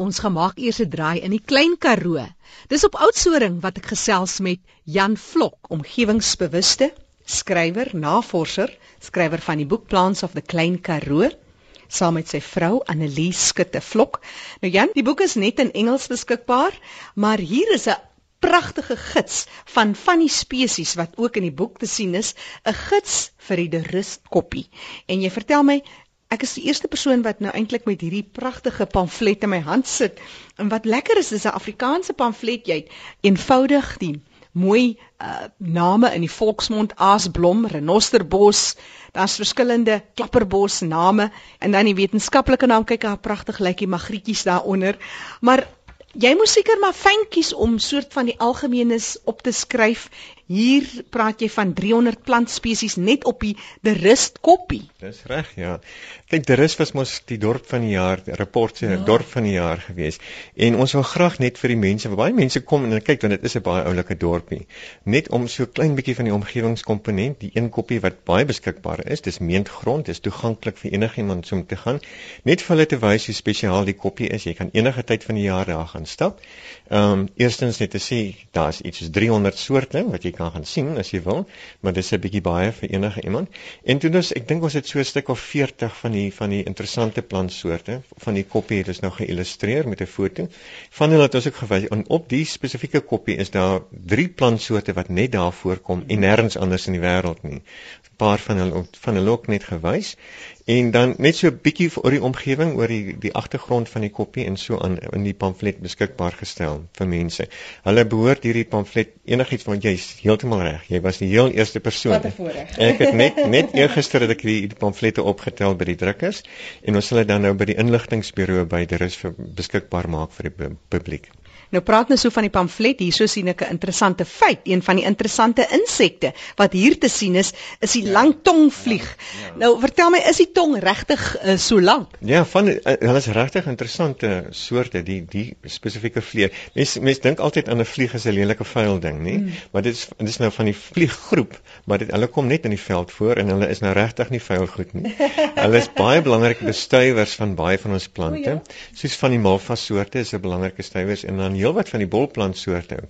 Ons gemaak eers 'n draai in die Klein Karoo. Dis op Oudtshoorn wat ek gesels met Jan Vlok, omgewingsbewuste skrywer, navorser, skrywer van die boek Plants of the Klein Karoo saam met sy vrou Annelies Skutte Vlok. Nou Jan, die boek is net in Engels beskikbaar, maar hier is 'n pragtige gids van van die spesies wat ook in die boek te sien is, 'n gids vir die rustkoppie. En jy vertel my Ek is die eerste persoon wat nou eintlik met hierdie pragtige pamflet in my hand sit. En wat lekker is, is 'n Afrikaanse pamflet. Jy eenvoudig die mooi uh, name in die volksmond aasblom, renosterbos, daar's verskillende klapperbos name en dan die wetenskaplike naam kyk hoe pragtig lyk die magrietjies daaronder. Maar jy moet seker maar fyntjies om soort van die algemeenes op te skryf Hier praat jy van 300 plantspesies net op die De Rust koppie. Dis reg, ja. Kyk, De Rust was mos die dorp van die jaar, die rapport sê ja. dorp van die jaar gewees. En ons wil graag net vir die mense, baie mense kom en kyk want dit is 'n baie oulike dorpie. Net om so klein bietjie van die omgewingskomponent, die een koppie wat baie beskikbaar is, dis meentgrond, dis toeganklik vir enigiemand om te gaan. Net vir hulle te wys hoe spesiaal die koppie is. Jy kan enige tyd van die jaar daar gaan stap. Ehm um, eerstens net te sê, daar's iets soos 300 soorte wat jy kan gaan sien as jy wil, maar dis 'n bietjie baie vir enige iemand. En toe dus ek dink ons het so 'n stuk of 40 van die van die interessante plantsoorte van die koppie het ons nou geïllustreer met 'n foto. Van hulle het ons ook gewys en op die spesifieke koppie is daar drie plantsoorte wat net daar voorkom en nêrens anders in die wêreld nie. 'n Paar van hulle van hulle ook net gewys en dan net so 'n bietjie oor die omgewing, oor die die agtergrond van die koppie en so aan in die pamflet beskikbaar gestel vir mense. Hulle behoort hierdie pamflet enigiets want jy's heeltemal reg. Jy was die heel eerste persoon. Ek het net net eergister het ek die, die pamflette opgetel by die drukkers en ons sal dit dan nou by die inligtingbureau by die rus beskikbaar maak vir die publiek. Nou praat nou so van die pamflet, hierso sien ek 'n interessante feit. Een van die interessante insekte wat hier te sien is, is die ja. langtongvlieg. Ja, ja. Nou vertel my, is die tong regtig uh, so lank? Ja, van uh, hulle is regtig interessante soorte, die die spesifieke vlieg. Mense mense dink altyd aan 'n vlieg as 'n lelike vuil ding, nê? Hmm. Maar dit is dit is nou van die vlieggroep, maar dit hulle kom net in die veld voor en hulle is nou regtig nie vuil goed nie. hulle is baie belangrike bestuivers van baie van ons plante. O, ja. Soos van die malva soorte is 'n belangrike bestuivers en dan heelwat van die bolplantsoorte.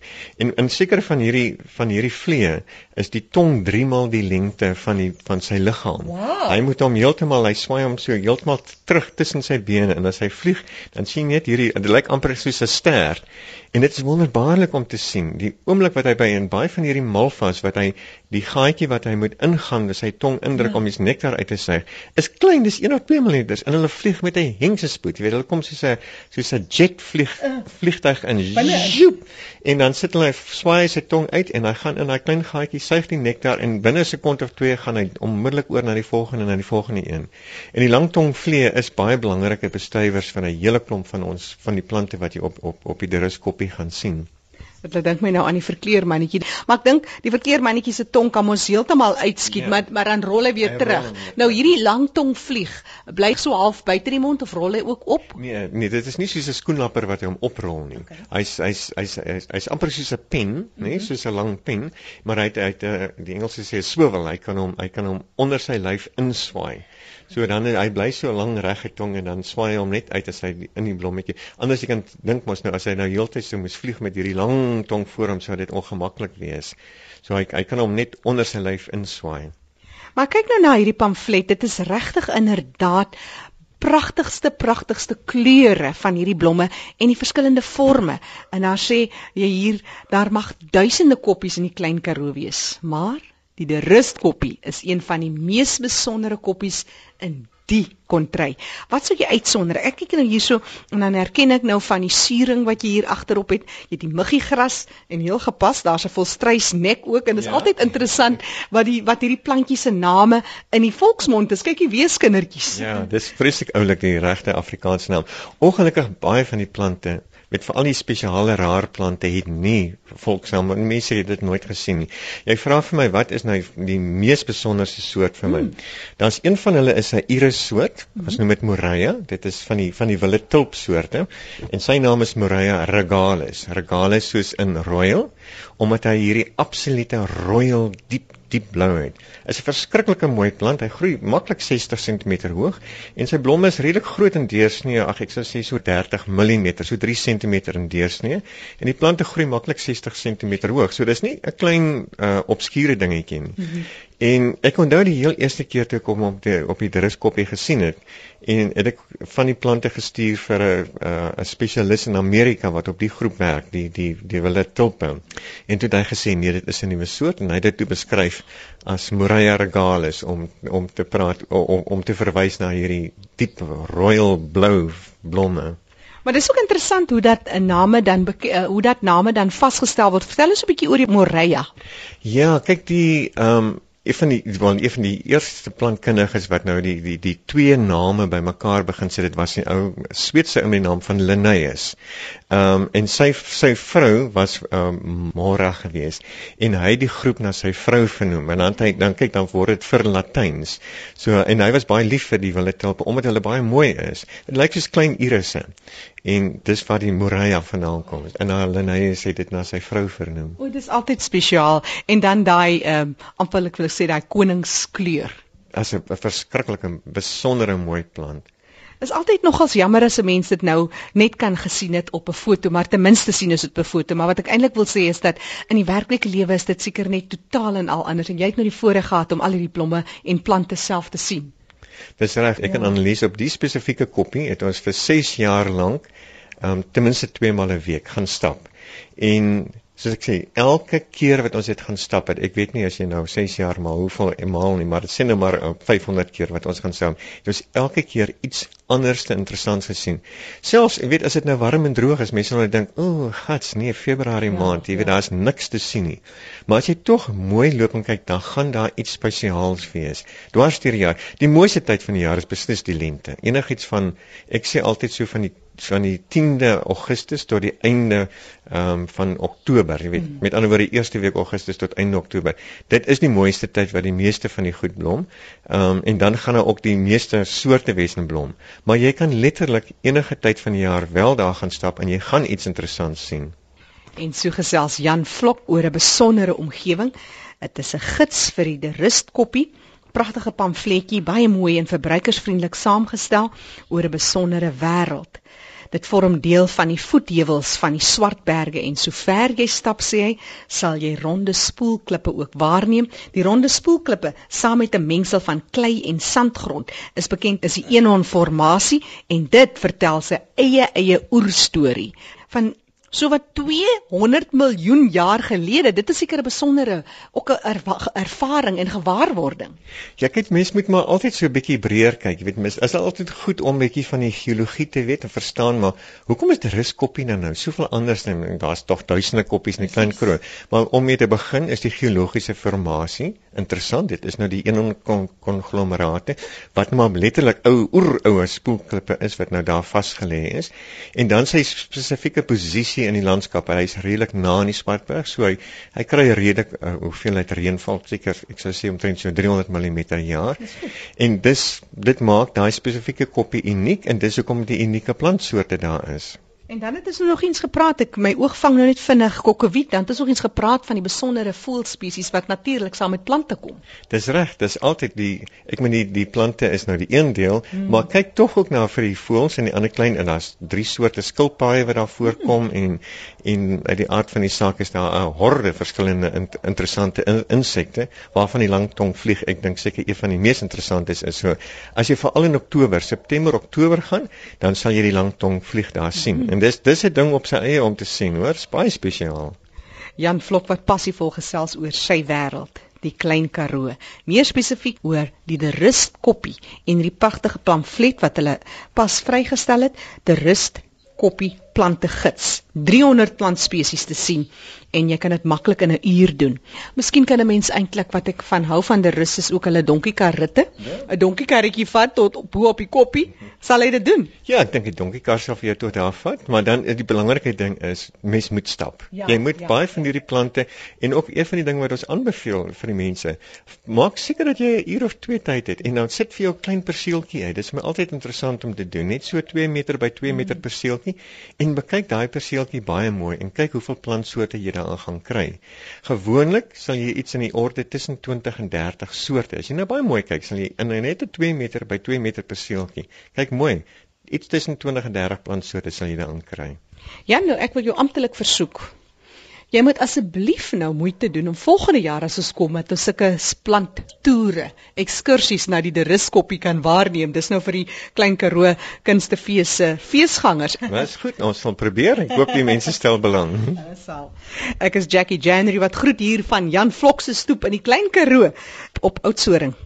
En in sekere van hierdie van hierdie vliee is die tong 3 maal die lengte van die van sy liggaam. Wow. Hy moet hom heeltemal hy swaai hom so heeltemal terug tussen sy bene en as hy vlieg, dan sien jy net hierdie dit lyk amper soos 'n ster. En dit is wonderbaarlik om te sien. Die oomblik wat hy by in baie van hierdie malvas wat hy die gaatjie wat hy moet ingaan, dis sy tong indruk ja. om die nektar uit te suig, is klein, dis 1 of 2 mm en hulle vlieg met 'n hengse spoed. Jy weet, hulle kom soos 'n soos 'n jet vlieg uh, vliegtuig in. Joep, en dan sit hulle swaai sy tong uit en hy gaan in daai klein gaatjie suig die nektar en binne 'n sekond of 2 gaan hy onmiddellik oor na die volgende en na die volgende een. En die langtongvliee is baie belangrike bestuivers van 'n hele klomp van ons van die plante wat jy op op op die druskop koppie gaan sien. Dit laat dink my nou aan die verkeermannetjie. Maar ek dink die verkeermannetjie se tong kan mos heeltemal uitskiet, ja. maar maar dan rol hy weer hy terug. Rol, nou hierdie lang tong vlieg, bly so half buite die mond of rol hy ook op? Nee, nee, dit is nie soos 'n skoenlapper wat hy hom oprol nie. Okay. Hy's hy's hy's hy's hy's amper soos 'n pen, mm -hmm. nê, nee, soos 'n lang pen, maar hy het hy het uh, die Engelse sê swivel, hy kan hom hy kan hom onder sy lyf inswaai. So dan hy bly so lank reg getong en dan swaai hom net uit as hy in die blommetjie. Anders jy kan dink mos nou as hy nou heeltyd so moes vlieg met hierdie lang tong voor hom sou dit ongemaklik wees. So hy hy kan hom net onder sy lyf inswaai. Maar kyk nou na hierdie pamflet. Dit is regtig inderdaad pragtigste pragtigste kleure van hierdie blomme en die verskillende forme. En daar sê jy hier daar mag duisende koppies in die klein Karoo wees, maar Die De Rust koppie is een van die mees besondere koppies in die kontry. Wat sou jy uitsonder? Ek kyk nou hierso en dan herken ek nou van die suring wat jy hier agterop het. Jy het die muggiegras en heel gepas, daar's 'n volstruis nek ook en dit is ja. altyd interessant wat die wat hierdie plantjies se name in die volksmond is. Kyk die weeskindertjies. Ja, dis vreeslik oulik die regte Afrikaanse naam. Ongelukkig baie van die plante met veral die spesiale raar plante het nie volksnaam mense het dit nooit gesien nie. Jy vra vir my wat is nou die mees besonderse soort vir my? Hmm. Daar's een van hulle is 'n iris soort, ons noem dit Moreia. Dit is van die van die wilde tulp soorte en sy naam is Moreia regalis. Regalis soos in royal omdat hy hierdie absolute royal diep diep blouheid. Is 'n verskriklike mooi plant. Hy groei maklik 60 cm hoog en sy blomme is redelik groot in deursnee. Ag ek sou sê so 30 mm, so 3 cm in deursnee. En die plante groei maklik 60 cm hoog. So dis nie 'n klein uh, obskure dingetjie nie. Mm -hmm. En ek onthou die heel eerste keer toe ek hom op die op die druskoppie gesien het en het ek van die plante gestuur vir 'n 'n spesialis in Amerika wat op die groep werk, die die die wil dit tulpe. En toe het hy gesê nee, dit is 'n nuwe soort en hy het dit toe beskryf as Moraia regalis om om te praat om om te verwys na hierdie diep royal blou blomme. Maar dit is ook interessant hoe dat 'n name dan uh, hoe dat name dan vasgestel word. Vertel ons 'n bietjie oor die Moraia. Ja, kyk die ehm um, een van die wel een van die eerste plantkundiges wat nou die die die twee name bymekaar begin sit dit was 'n ou Sweedse ou met die naam van Linnaeus. Ehm um, en sy sy vrou was ehm um, Mora geweest en hy het die groep na sy vrou vernoem en dan hy dan kyk dan word dit vir Latyns. So en hy was baie lief vir die wilde tulpe omdat hulle baie mooi is. Dit lyk soos klein irisse en dis waar die Moraia vandaan kom. En Linnaeus het dit na sy vrou vernoem. O, dis altyd spesiaal en dan daai ehm um, amper ek wil sê daai koningskleur. As 'n verskriklike besondere mooi plant. Is altyd nogals jammer as 'n mens dit nou net kan gesien het op 'n foto, maar ten minste sien is dit op 'n foto, maar wat ek eintlik wil sê is dat in die werklike lewe is dit seker net totaal en al anders en jy het nou die voorreg gehad om al hierdie blomme en plante self te sien. Dis reg, ek ja. kan analise op die spesifieke koppie het ons vir 6 jaar lank um, ten minste 2 maal 'n week gaan stap. En soos ek sê, elke keer wat ons dit gaan stap het, ek weet nie as jy nou 6 jaar maar hoeveel emaal nie, maar dit sê nou maar 500 keer wat ons gaan stap. Jy het elke keer iets anders te interessant gesien. Selfs, ek weet as dit nou warm en droog is, mense sal net dink, "O, oh, gats, nee, Februarie ja, maand, jy ja. weet daar's niks te sien nie." Maar as jy tog mooi loop en kyk, dan gaan daar iets spesiaals wees. Dwars deur die jaar. Die mooiste tyd van die jaar is beslis die lente. Enigiets van ek sê altyd so van die van die 10de Augustus tot die einde um, van Oktober, jy weet, mm. met ander woorde die eerste week Augustus tot einde Oktober. Dit is die mooiste tyd wat die meeste van die goed blom. Ehm um, en dan gaan daar ook die meeste soorte wees in blom. Maar jy kan letterlik enige tyd van die jaar wel daar gaan stap en jy gaan iets interessants sien. En so gesels Jan Vlok oor 'n besondere omgewing. Dit is 'n gids vir die rustkoppie pragtige pamfletjie, baie mooi en verbruikersvriendelik saamgestel oor 'n besondere wêreld. Dit vorm deel van die voetheuwels van die Swartberge en sover jy stap sê hy, sal jy ronde spoelklippe ook waarneem. Die ronde spoelklippe, saam met 'n mengsel van klei en sandgrond, is bekend as die Eenhornformasie en dit vertel sy eie eie oerstorie van So wat 200 miljoen jaar gelede, dit is seker 'n besondere ook 'n ervaring en gewaarwording. Ja, kyk mens moet maar altyd so 'n bietjie breër kyk, jy weet mens is altyd goed om bietjie van die geologie te weet en verstaan, maar hoekom is die ruskoppie nou nou soveel anders dan daar's tog duisende koppies in die klein kroon. Maar om mee te begin is die geologiese formasie interessant. Dit is nou die een konglomerate wat maar letterlik ou oeroue spoelklippe is wat nou daar vasgelê is en dan sy spesifieke posisie posisie in die landskap. Hy is redelik na in die Swartberg, so hy hy kry redelik uh, hoeveelheid reënval, seker ek sou sê omtrent so 300 mm per jaar. En dis dit maak daai spesifieke koppie uniek en dis hoekom die unieke plantsoorte daar is. En dan het ons nog eens gepraat, ek my oog vang nou net vinnig kokkewiet, dan het ons nog eens gepraat van die besondere voëlspesies wat natuurlik saam met plante kom. Dis reg, dis altyd die ek meen die die plante is nou die een deel, hmm. maar kyk tog ook na vir die voëls en die ander klein en daar's drie soorte skilpaaie wat daar voorkom hmm. en en uit die aard van die saak is daar 'n horde verskillende in, interessante in, insekte waarvan die langtong vlieg. Ek dink seker een van die mees interessantes is so as jy veral in Oktober, September, Oktober gaan, dan sal jy die langtong vlieg daar sien. Hmm dis dis 'n ding op sy eie om te sien, hoor, baie spesiaal. Jan Vlok wat passievol gesels oor sy wêreld, die Klein Karoo. Meer spesifiek oor die De Rust koppie en die pragtige pamflet wat hulle pas vrygestel het, De Rust koppie plante gids. 300 plantspesies te sien en jy kan dit maklik in 'n uur doen. Miskien kan 'n mens eintlik wat ek van hou van die rus is ook hulle donkiekar ritte. 'n Donkiekarretjie vat tot op bo op die koppie. Sal hy dit doen? Ja, ek dink die donkiekar sal vir jou tot daar vat, maar dan die belangrike ding is mens moet stap. Ja, jy moet ja, baie van hierdie plante en ook een van die dinge wat ons aanbeveel vir die mense, maak seker dat jy 'n uur of 2 tyd het en dan sit vir jou klein perseeltjie uit. Dit is my altyd interessant om te doen, net so 2 meter by 2 meter mm. perseeltjie en bekyk daai perseeltjie baie mooi en kyk hoeveel plantsoorte jy daar gaan kry. Gewoonlik sal jy iets in die orde tussen 20 en 30 soorte. As jy nou baie mooi kyk, sal jy in net 'n 2 meter by 2 meter perseeltjie. Kyk mooi. Iets tussen 20 en 30 plantsoorte sal jy daar kry. Ja, nou ek wil jou amptelik versoek Jy moet asseblief nou moeite doen om volgende jaar as ons kom met ons sulke plant toere, ekskursies na die Deriskoppie kan waarneem. Dis nou vir die Klein Karoo Kunstefees se feesgangers. Dis goed, ons sal probeer. Ek hoop die mense stel belang. Hulle sal. Ek is Jackie January wat groet hier van Jan Vlok se stoep in die Klein Karoo op Oudtshoorn.